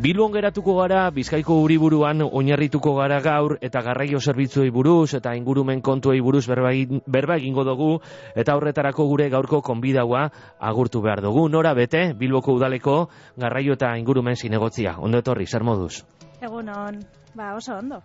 Bilbon geratuko gara, Bizkaiko uriburuan oinarrituko gara gaur, eta garraio zerbitzuei buruz, eta ingurumen kontuei buruz berba, egingo dugu, eta horretarako gure gaurko konbidaua agurtu behar dugu. Nora bete, Bilboko udaleko garraio eta ingurumen zinegotzia. Ondo etorri, zer moduz? Egunon, ba oso ondo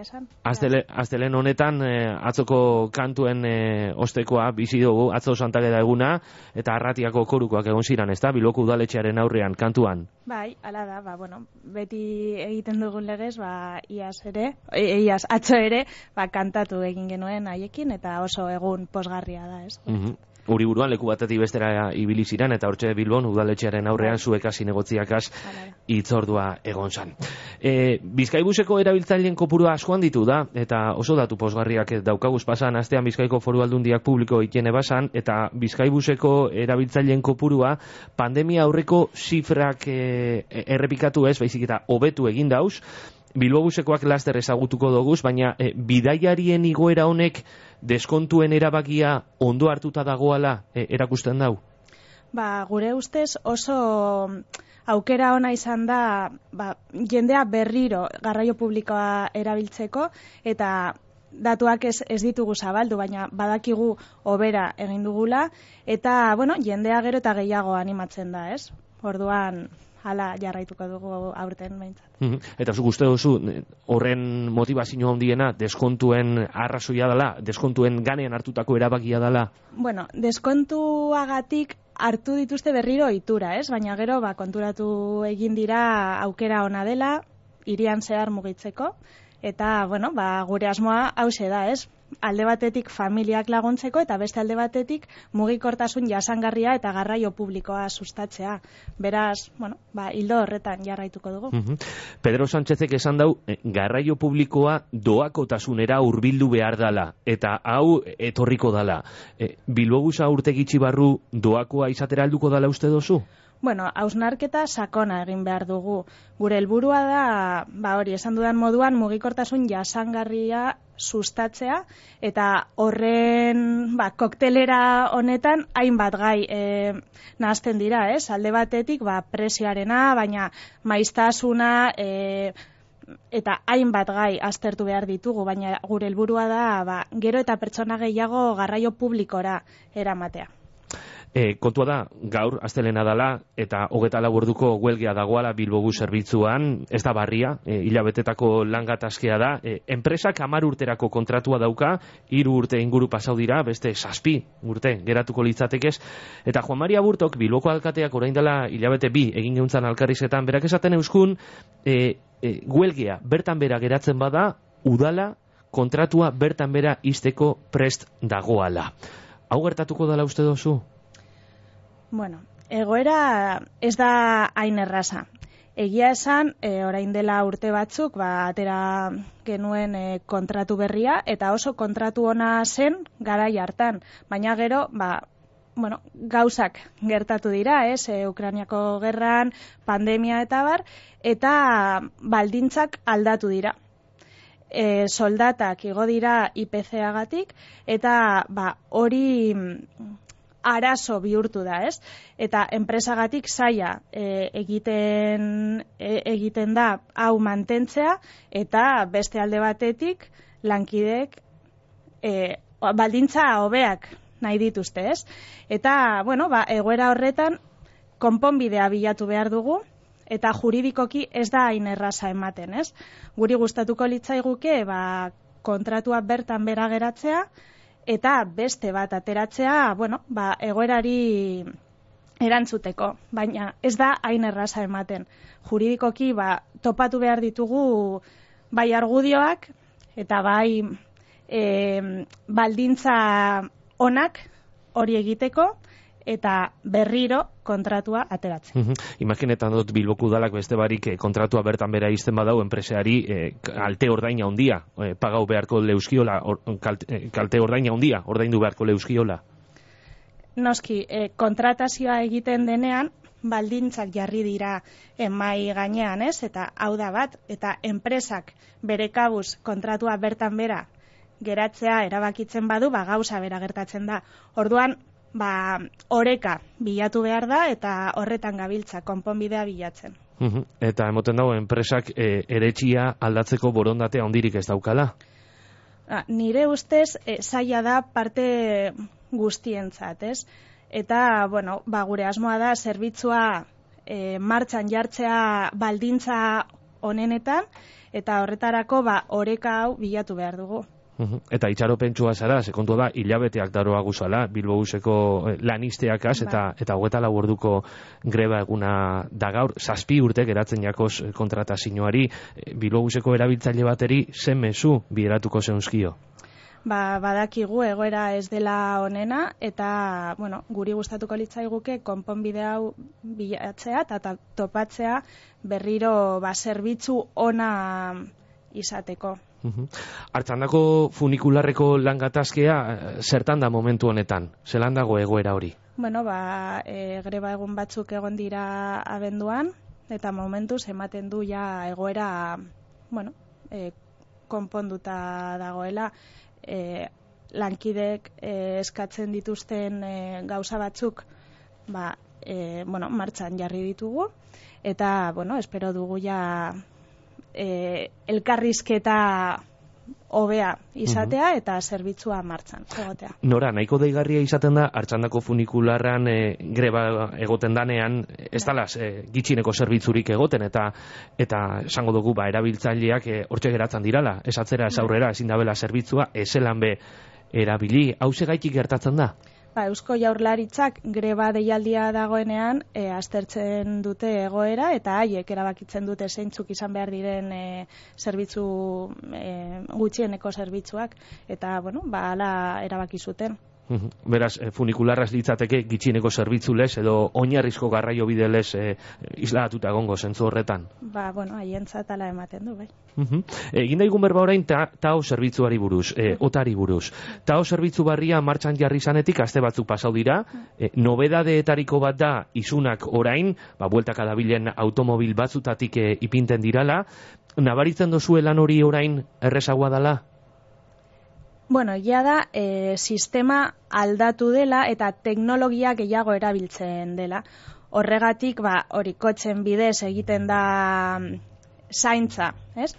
esan. Aztelen honetan, eh, atzoko kantuen eh, ostekoa bizi dugu, atzo da eguna, eta arratiako korukoak egon ziren, ez da, biloko udaletxearen aurrean, kantuan. Bai, ala da, ba, bueno, beti egiten dugun legez, ba, iaz ere, e, iaz, atzo ere, ba, kantatu egin genuen haiekin, eta oso egun posgarria da, ez? Mm Uriburuan leku batetik bestera ibili ziren eta hortxe Bilbon udaletxearen aurrean zuek hasi negotziakaz itzordua egon zan. E, Bizkaibuseko erabiltzaileen kopurua askoan ditu da eta oso datu posgarriak daukaguz pasan astean Bizkaiko Foru Aldundiak publiko ikene basan eta Bizkaibuseko erabiltzaileen kopurua pandemia aurreko zifrak e, errepikatu ez, baizik eta hobetu egin dauz, Bilbobusekoak laster ezagutuko doguz, baina e, bidaiarien igoera honek deskontuen erabakia ondo hartuta dagoala e, erakusten dau? Ba, gure ustez oso aukera ona izan da ba, jendea berriro garraio publikoa erabiltzeko eta datuak ez, ez ditugu zabaldu, baina badakigu obera egin dugula eta bueno, jendea gero eta gehiago animatzen da, ez? Orduan, hala jarraituko dugu aurten behintzat. Mhm. Eta zu guzti duzu, horren motivazio handiena deskontuen arrazoia dela, deskontuen ganean hartutako erabakia dela? Bueno, deskontuagatik hartu dituzte berriro itura, ez? Baina gero, ba, konturatu egin dira aukera ona dela, irian zehar mugitzeko, eta, bueno, ba, gure asmoa hause da, ez? Alde batetik familiak laguntzeko eta beste alde batetik mugikortasun jasangarria eta garraio publikoa sustatzea. Beraz, bueno, ba, hildo horretan jarraituko dugu. Pedro Sánchezek esan dau, eh, garraio publikoa doakotasunera hurbildu behar dala eta hau etorriko dala. E, Bilbo guza urte barru doakoa izatera alduko dala uste dozu? Bueno, hausnarketa sakona egin behar dugu. Gure helburua da, ba hori, esan dudan moduan, mugikortasun jasangarria sustatzea eta horren ba, koktelera honetan hainbat gai e, nahazten dira, ez? Alde batetik ba, presioarena, baina maiztasuna e, eta hainbat gai aztertu behar ditugu, baina gure helburua da ba, gero eta pertsona gehiago garraio publikora eramatea. E, kontua da, gaur, astelena dala, eta hogeta laburduko huelgia dagoala Bilbogu zerbitzuan, ez da barria, e, hilabetetako langatazkea da, e, enpresak amar urterako kontratua dauka, hiru urte inguru pasau dira, beste saspi urte geratuko litzatekez, eta Juan Maria Burtok, Bilboko alkateak orain dela hilabete bi egin geuntzan alkarrizetan, berak esaten euskun, e, e, huelgia bertan bera geratzen bada, udala, kontratua bertan bera izteko prest dagoala. Hau gertatuko dela uste dozu? Bueno, egoera ez da hain erraza. Egia esan, e, orain dela urte batzuk, ba, atera genuen e, kontratu berria, eta oso kontratu ona zen gara hartan. Baina gero, ba, bueno, gauzak gertatu dira, ez, e, Ukrainiako gerran, pandemia eta bar, eta baldintzak aldatu dira. E, soldatak igo dira IPC-agatik, eta ba, hori arazo bihurtu da, ez? Eta enpresagatik saia e, egiten e, egiten da hau mantentzea eta beste alde batetik lankidek e, baldintza hobeak nahi dituzte, ez? Eta, bueno, ba, egoera horretan konponbidea bilatu behar dugu eta juridikoki ez da hain erraza ematen, ez? Guri gustatuko litzaiguke, ba, kontratua bertan bera geratzea, eta beste bat ateratzea, bueno, ba, egoerari erantzuteko, baina ez da hain erraza ematen. Juridikoki ba, topatu behar ditugu bai argudioak eta bai e, baldintza onak hori egiteko, eta berriro kontratua ateratzen. Mm Imaginetan dut Bilboku dalak beste barik eh, kontratua bertan bera izten badau enpreseari eh, kalte ordaina handia eh, pagau beharko leuskiola or, kalte, kalte ordaina handia ordaindu beharko leuskiola. Noski, eh, kontratazioa egiten denean baldintzak jarri dira emai gainean, ez? Eta hau da bat, eta enpresak bere kabuz kontratua bertan bera geratzea erabakitzen badu, ba gauza bera gertatzen da. Orduan, ba, oreka bilatu behar da eta horretan gabiltza konponbidea bilatzen. Eta emoten dago, enpresak e, eretxia aldatzeko borondatea ondirik ez daukala? Ah, nire ustez, e, zaila da parte guztientzat, ez? Eta, bueno, ba, gure asmoa da, zerbitzua e, martxan jartzea baldintza onenetan, eta horretarako, ba, oreka hau bilatu behar dugu. Eta itxaro pentsua zara, sekontu da, hilabeteak daroa guzala, Bilbo Guzeko eh, lanisteakaz, eta ba. eta hogeta lau orduko greba eguna da gaur, zazpi urte geratzen jakoz eh, kontratazioari, eh, Bilbo Guzeko erabiltzaile bateri, zen mezu bideratuko zeunzkio? Ba, badakigu egoera ez dela onena, eta, bueno, guri gustatuko litzaiguke konponbide hau bilatzea eta topatzea berriro ba, zerbitzu ona izateko. Artzandako funikularreko langatazkea, eh, zertan da momentu honetan? Zelan dago egoera hori? Bueno, ba, e, greba egun batzuk egon dira abenduan, eta momentu ematen du ja egoera, bueno, e, konponduta dagoela, e, lankidek e, eskatzen dituzten e, gauza batzuk, ba, e, bueno, martxan jarri ditugu, eta, bueno, espero dugu ja e, elkarrizketa hobea izatea eta zerbitzua martxan egotea. Nora, nahiko deigarria izaten da, hartzandako funikularran e, greba egoten danean, ez bai. talaz, e, gitxineko zerbitzurik egoten, eta eta esango dugu, ba, erabiltzaileak e, hortxe geratzen dirala, ez atzera, ez bai. aurrera, ezin dabela zerbitzua, ezelan be erabili, hau gaitik gertatzen da? Ba, Eusko Jaurlaritzak greba deialdia dagoenean e, aztertzen dute egoera eta haiek erabakitzen dute zeintzuk izan behar diren e, zerbitzu e, gutxieneko zerbitzuak eta bueno, ba hala erabaki zuten. Beraz, e, funikularraz litzateke gitxineko zerbitzu lez edo oinarrizko garraio bide lez e, islatuta gongo zentzu horretan. Ba, bueno, haien zatala ematen du, bai. Egin daigun berba orain ta, tao zerbitzuari buruz, e, otari buruz. Tao zerbitzu barria martxan jarri zanetik aste batzuk pasau dira, e, nobedadeetariko bat da izunak orain, ba, bueltak adabilen automobil batzutatik e, ipinten dirala, nabaritzen dozu lan hori orain errezagoa dala? Bueno, ja da, e, sistema aldatu dela eta teknologia gehiago erabiltzen dela. Horregatik, ba, hori kotzen bidez egiten da mm, zaintza, ez?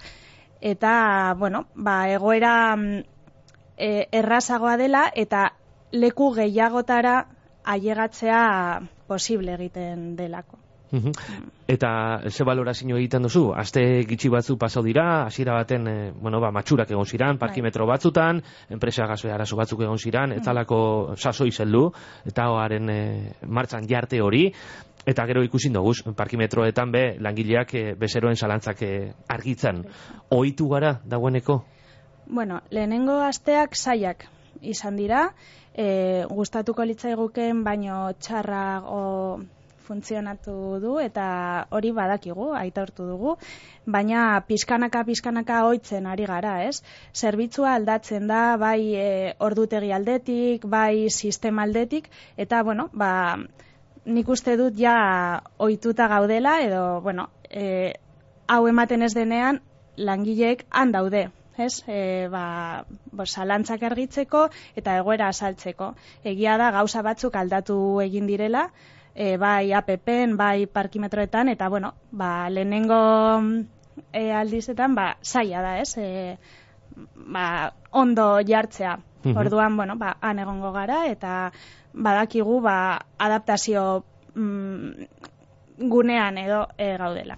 Eta, bueno, ba, egoera e, errazagoa dela eta leku gehiagotara ailegatzea posible egiten delako. Eta ze valorazio egiten duzu? Aste gitxi batzu pasau dira, hasiera baten, e, bueno, ba, matxurak egon ziran, bai. parkimetro batzutan, enpresa gazue arazo batzuk egon ziran, mm. etzalako sasoi zeldu, eta hoaren e, martzan jarte hori, eta gero ikusin dugu, parkimetroetan be, langileak e, bezeroen zalantzak e, argitzen. Oitu gara dagoeneko? Bueno, lehenengo asteak saiak izan dira, e, gustatuko litzaiguken baino txarrago funtzionatu du eta hori badakigu, aitortu dugu, baina pizkanaka pizkanaka ohitzen ari gara, ez? Zerbitzua aldatzen da bai e, ordutegi aldetik, bai sistema aldetik eta bueno, ba nik uste dut ja ohituta gaudela edo bueno, e, hau ematen ez denean langileek han daude, ez? E, ba, bo, salantzak argitzeko eta egoera asaltzeko. Egia da gauza batzuk aldatu egin direla, e, bai APPen, bai parkimetroetan, eta, bueno, ba, lehenengo e, aldizetan, ba, saia da, ez? E, ba, ondo jartzea. Orduan, bueno, ba, han egongo gara, eta badakigu, ba, adaptazio mm, gunean edo e, gaudela.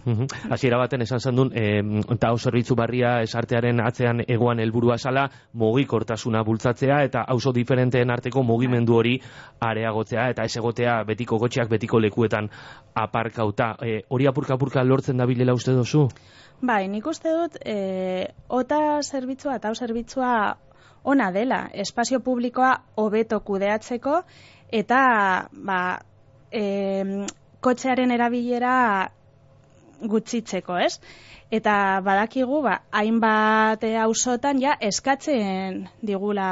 Hasiera baten esan zendun, e, eta zerbitzu barria esartearen atzean egoan helburua sala, mugikortasuna bultzatzea eta auzo diferenteen arteko mugimendu hori areagotzea eta ez egotea betiko gotxeak betiko lekuetan aparkauta. E, hori apurka apurka lortzen dabilela uste dozu? Bai, nik uste dut, e, ota zerbitzua eta zerbitzua ona dela, espazio publikoa hobeto kudeatzeko eta ba, e, kotxearen erabilera gutxitzeko, ez? Eta badakigu, ba, hainbat auzotan ja eskatzen digula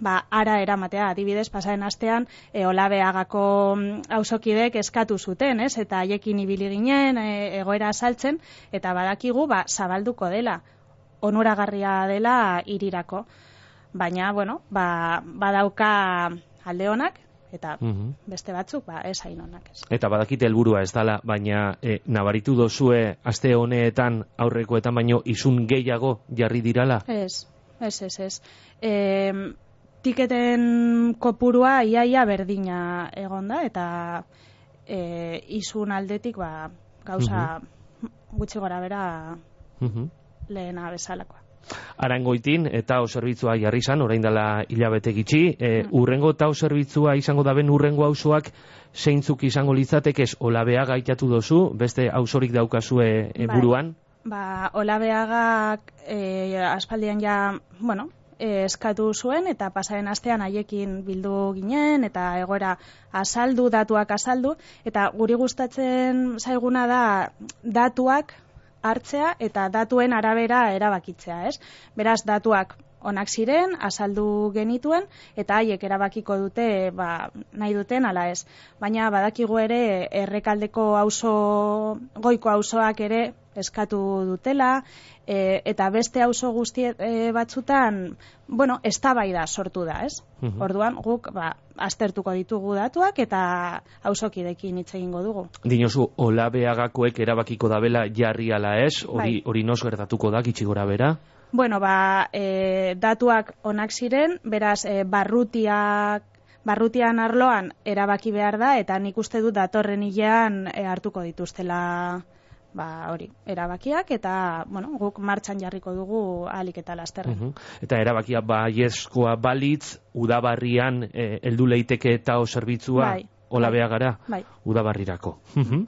ba, ara eramatea, adibidez, pasaren astean, e, olabeagako mm, auzokidek eskatu zuten, ez? Eta haiekin ibili ginen, e, egoera saltzen, eta badakigu, ba, zabalduko dela, onuragarria dela irirako. Baina, bueno, ba, badauka alde honak, eta Mhm. beste batzuk ba ez hain onak ez. Eta badakite helburua ez dala, baina e, nabaritu dozue aste honeetan aurrekoetan baino izun gehiago jarri dirala? Ez, ez, ez, ez. E, tiketen kopurua iaia berdina egon da, eta e, izun aldetik ba, gauza gutxi gora bera Mhm. lehena bezalakoa. Arangoitin e, tao zerbitzua jarri zan, orain dela hilabete gitxi. E, Urrengo tao zerbitzua izango daben urrengo auzoak zeintzuk izango litzatekez olabea gaitatu dozu, beste auzorik daukazue e, buruan? Ba, olabeagak e, aspaldian ja, bueno, e, eskatu zuen eta pasaren astean haiekin bildu ginen eta egoera azaldu, datuak azaldu eta guri gustatzen zaiguna da datuak hartzea eta datuen arabera erabakitzea, ez? Beraz, datuak onak ziren, azaldu genituen, eta haiek erabakiko dute, ba, nahi duten, ala ez. Baina badakigu ere, errekaldeko auzo, goiko auzoak ere eskatu dutela, e, eta beste auzo guzti e, batzutan, bueno, eztabaida sortu da, ez? Mhm. Orduan, guk, ba, aztertuko ditugu datuak eta auzokidekin hitz egingo dugu. Dinozu, olabeagakoek erabakiko dabela jarri ala ez, hori Bai. hori nos gertatuko da, gitxi gora bera? Bueno, ba, e, datuak onak ziren, beraz, e, barrutiak, barrutian arloan erabaki behar da, eta nik uste dut datorren hilean e, hartuko dituztela ba, hori, erabakiak, eta, bueno, guk martxan jarriko dugu alik eta lasterren. Mhm. Eta erabakia baiezkoa balitz, udabarrian heldu leiteke tao zerbitzua Bai, olabea gara, Bai. udabarrirako. Mhm.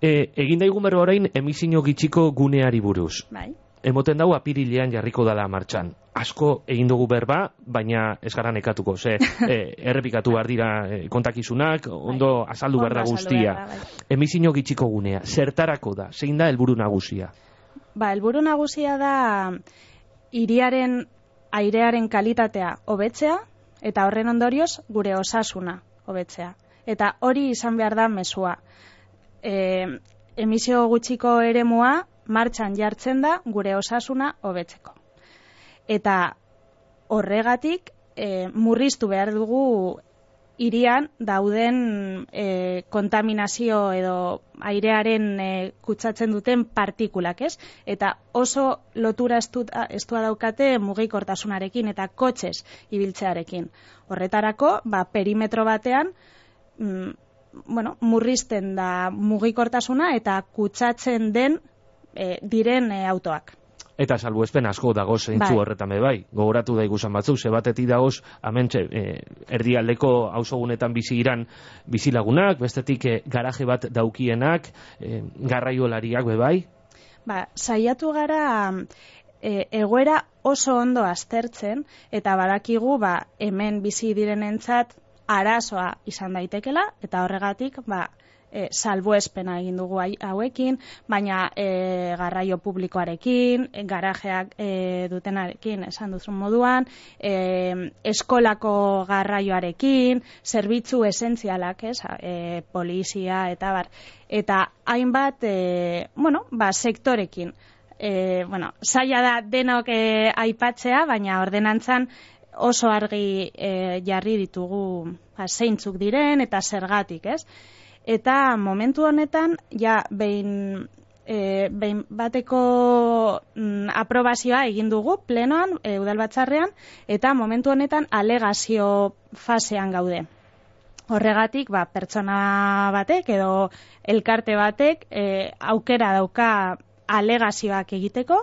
e, egin daigun berro orain emizio gitxiko guneari buruz. Bai. Emoten dau apirilean jarriko dala martxan. Asko egin dugu berba, baina ez gara nekatuko, ze e, errepikatu behar dira e, kontakizunak, ondo azaldu behar da guztia. bai. Emizio gitxiko gunea, zertarako da, zein da helburu nagusia? Ba, helburu nagusia da hiriaren airearen kalitatea hobetzea eta horren ondorioz gure osasuna hobetzea. Eta hori izan behar da mesua. E, emisio gutxiko eremua martxan jartzen da gure osasuna hobetzeko. Eta horregatik e, murriztu behar dugu irian dauden e, kontaminazio edo airearen e, kutsatzen duten partikulak, ez? Eta oso lotura estua, estua daukate mugikortasunarekin eta kotxez ibiltzearekin. Horretarako, ba, perimetro batean, mm, bueno, murrizten da mugikortasuna eta kutsatzen den e, diren e, autoak. Eta salbuespen asko dago zeintzu Bai. horretan be bai. Gogoratu da igusan batzuk, ze batetik dagoz, amentxe, e, erdialdeko auzogunetan bizi iran bizilagunak, bestetik e, garaje bat daukienak, e, garraiolariak be bai. Ba, saiatu gara e, egoera oso ondo aztertzen eta badakigu ba, hemen bizi direnentzat arazoa izan daitekela eta horregatik ba, e, salbuespena egin dugu hauekin, baina e, garraio publikoarekin, garajeak e, dutenarekin esan duzun moduan, e, eskolako garraioarekin, zerbitzu esentzialak, ez, e, polizia eta bar, eta hainbat, e, bueno, ba, sektorekin. E, bueno, zaila da denok e, aipatzea, baina ordenantzan oso argi e, jarri ditugu ba, zeintzuk diren eta zergatik, ez? Eta momentu honetan, ja, behin, e, behin bateko mm, aprobazioa egin dugu plenoan, e, udalbatzarrean, eta momentu honetan alegazio fasean gaude. Horregatik, ba, pertsona batek edo elkarte batek e, aukera dauka alegazioak egiteko,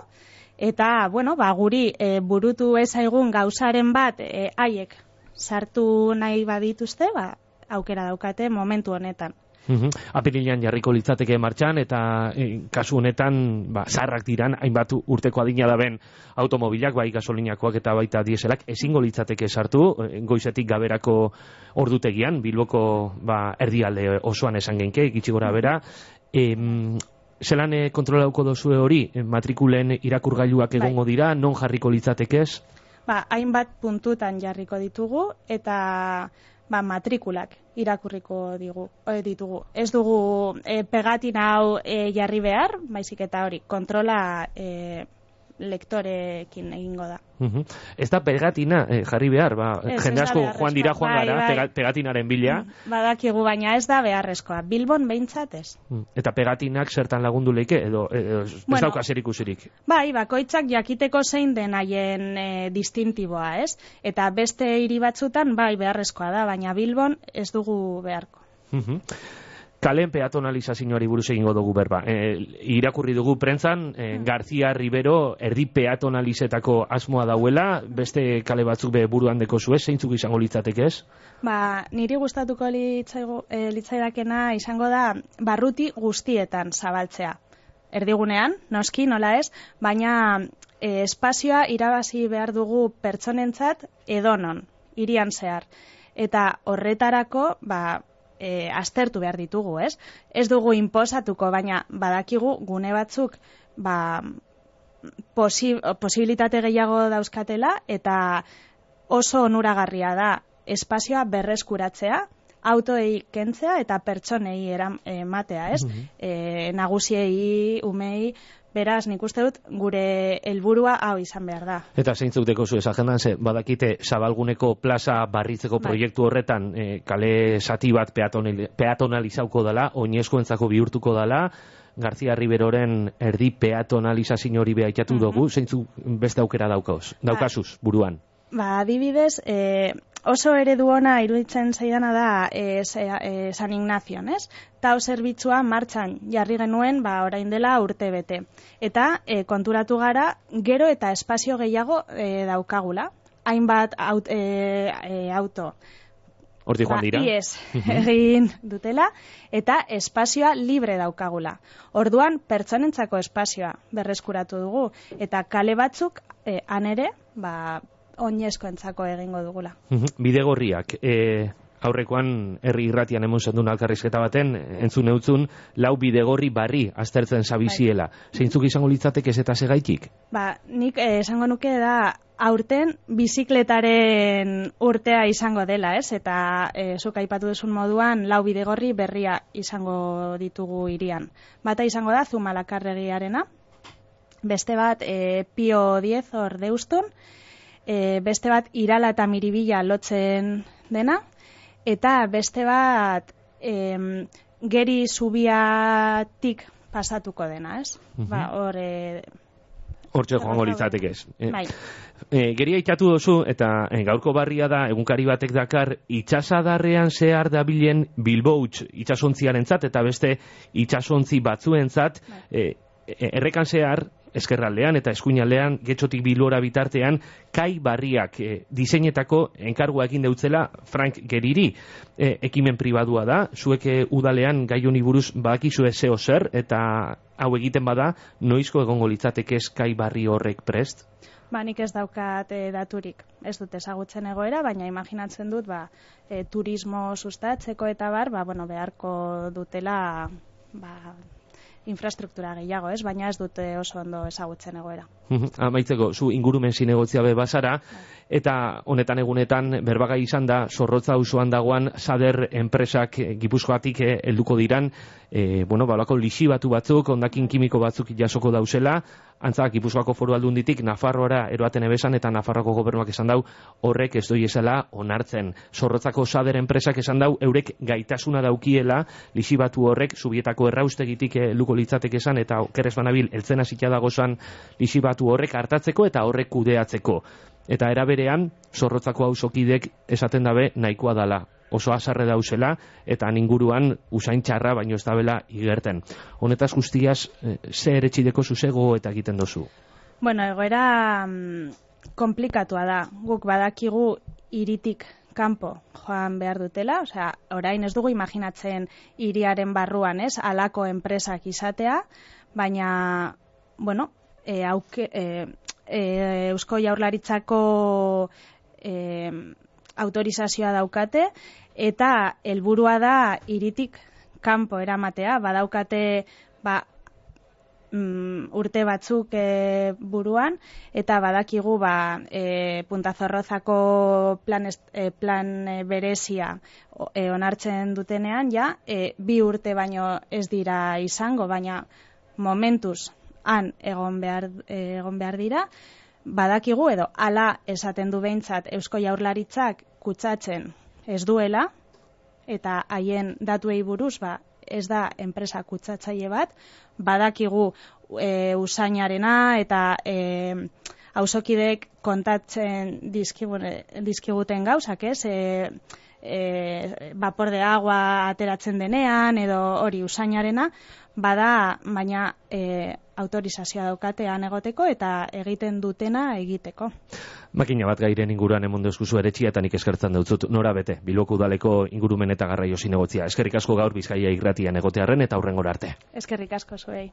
eta, bueno, ba, guri e, burutu ezaigun gauzaren bat e, haiek sartu nahi badituzte, ba, aukera daukate momentu honetan. Mhm. Apirilean jarriko litzateke martxan eta e, kasu honetan ba, zarrak diran hainbat urteko adina daben automobilak, bai gasolinakoak eta baita dieselak ezingo litzateke sartu e, goizetik gaberako ordutegian Bilboko ba, erdialde osoan esan genke, gitxi gora bera em, zelan e, kontrolauko dozue hori, E, matrikulen irakurgailuak Bai. egongo dira, non jarriko litzatekez? Ba, hainbat puntutan jarriko ditugu eta ba, matrikulak irakurriko digu, e, ditugu. Ez dugu e, pegatin hau e, jarri behar, baizik eta hori, kontrola e, lektorekin egingo da. Mhm. Ez da pegatina eh, jarri behar, ba, Ez, jende asko joan dira joan Bai, gara bai. pega- pegatinaren bila, Badakigu baina ez da beharrezkoa. Bilbon behintzat ez. Mm. eta pegatinak zertan lagundu leike, edo, edo ez Bueno. dauka zer ikusirik. Bai, bakoitzak jakiteko zein den haien e, distintiboa, ez? Eta beste hiri batzutan bai beharrezkoa da, baina Bilbon ez dugu beharko. Mhm. Kalen peatonalizazioari buruz egingo dugu berba. E, irakurri dugu prentzan, e, García Rivero erdi peatonalizetako asmoa dauela, beste kale batzuk be buruan deko zuez, zeintzuk izango litzateke ez? Ba, niri gustatuko litzaigo, e, litzaidakena izango da barruti guztietan zabaltzea. Erdigunean, noski, nola ez, baina e, espazioa irabazi behar dugu pertsonentzat edonon, irian zehar. Eta horretarako, ba, e, aztertu behar ditugu, ez? Ez dugu inposatuko, baina badakigu gune batzuk, ba, posi, posibilitate gehiago dauzkatela, eta oso onuragarria da espazioa berreskuratzea, autoei kentzea eta pertsonei eram, ematea, ez? e, nagusiei, umei, beraz, nik uste dut, gure helburua hau izan behar da. Eta zeintzuk deko zu agendan, ze badakite zabalguneko plaza barritzeko Bai. proiektu horretan e, kale zati bat peatonali- peatonalizauko dela, oinezkoentzako bihurtuko dela, García Riveroren erdi peatonalizazio hori behaitatu dugu, zeintzuk beste aukera daukauz, daukazuz, buruan. Ba, adibidez, e, oso eredu ona iruditzen zaidana da e, ze- e, San Ignazion, ez? Tau zerbitzua martxan jarri genuen, ba, orain dela urte bete. Eta e, konturatu gara, gero eta espazio gehiago e, daukagula. Hainbat aut, e, e, auto. Hortik joan dira. Ba, ies egin dutela, eta espazioa libre daukagula. Orduan, pertsonentzako espazioa berreskuratu dugu, eta kale batzuk, e, han ere, ba, oinezkoentzako egingo dugula. Bidegorriak, e, aurrekoan herri irratian emon zendun alkarrizketa baten, entzun eutzun, lau bidegorri barri aztertzen zabiziela. Zeintzuk izango litzateke ez eta segaitik? Ba, nik eh, esango nuke da aurten bizikletaren urtea izango dela, ez? Eta e, zuk aipatu duzun moduan lau bidegorri berria izango ditugu irian. Bata izango da Zumalakarregiarena, beste bat e, Pio 10 hor deustun, e, beste bat Irala eta Miribilla lotzen dena, eta beste bat em, geri zubiatik pasatuko dena, ez? Ba, hor, e, Hortxe joango litzateke ez. E, bai. e, geria itatu dozu, eta e, gaurko barria da, egunkari batek dakar, itxasadarrean zehar dabilen Bilbouts itxasontziarentzat eta beste itxasontzi batzuentzat, e, e, errekan zehar, eskerraldean eta eskuinaldean, getxotik bilora bitartean, kai barriak e, diseinetako enkargua egin deutzela Frank Geriri. E, ekimen pribadua da, zuek e, udalean gai honi buruz badakizue zeo zer, eta hau egiten bada, noizko egongo litzateke kai barri horrek prest? Ba, nik ez daukat e, daturik. Ez dut ezagutzen egoera, baina imaginatzen dut, ba, e, turismo sustatzeko eta bar, ba, bueno, beharko dutela, ba, infrastruktura gehiago, ez? Baina ez dute oso ondo ezagutzen egoera. Amaitzeko, zu ingurumen zinegotzia be bazara, eta honetan egunetan berbagai izan da, zorrotza auzoan dagoan, sader enpresak eh, gipuzkoatik eh, helduko diran, e, bueno, balako lixi batu batzuk, ondakin kimiko batzuk jasoko dauzela, antzak Gipuzkoako foru aldunditik Nafarroara eroaten ebesan eta Nafarroako gobernuak esan dau horrek ez doi esela onartzen. Zorrotzako sader enpresak esan dau eurek gaitasuna daukiela lixi batu horrek subietako erraustegitik eh, luko litzateke esan eta keres banabil eltzen hasita dagozan lixi batu horrek hartatzeko eta horrek kudeatzeko. Eta eraberean, zorrotzako hausokidek esaten dabe nahikoa dala oso azarre dauzela eta ninguruan usain txarra baino ez dabela igerten. Honetaz guztiaz, eh, ze eretxideko zuzego eta egiten dozu? Bueno, egoera mm, komplikatua da. Guk badakigu iritik kanpo joan behar dutela, osea, orain ez dugu imaginatzen iriaren barruan, ez, alako enpresak izatea, baina, bueno, e, auke, e, e, Eusko Jaurlaritzako e, autorizazioa daukate, eta helburua da iritik kanpo eramatea, badaukate ba, mm, urte batzuk e, buruan, eta badakigu ba, e, puntazorrozako plan, est, e, plan e, berezia e, onartzen dutenean, ja, e, bi urte baino ez dira izango, baina momentuz han egon behar, egon behar dira, badakigu edo hala esaten du behintzat Eusko Jaurlaritzak kutsatzen ez duela, eta haien datuei buruz, ba, ez da enpresa kutsatzaile bat, badakigu e, usainarena eta e, hausokidek kontatzen dizkiguten gauzak, ez? E, e, vapor de agua ateratzen denean edo hori usainarena, bada baina e, autorizazioa daukatean egoteko eta egiten dutena egiteko. Makina bat gairen inguruan emon deuskuzu eretxia eta nik eskertzen dutzut nora bete, biloko udaleko ingurumen eta garraio zinegotzia. Eskerrik asko gaur bizkaia irratian egotearen eta aurrengora arte. Eskerrik asko zuei.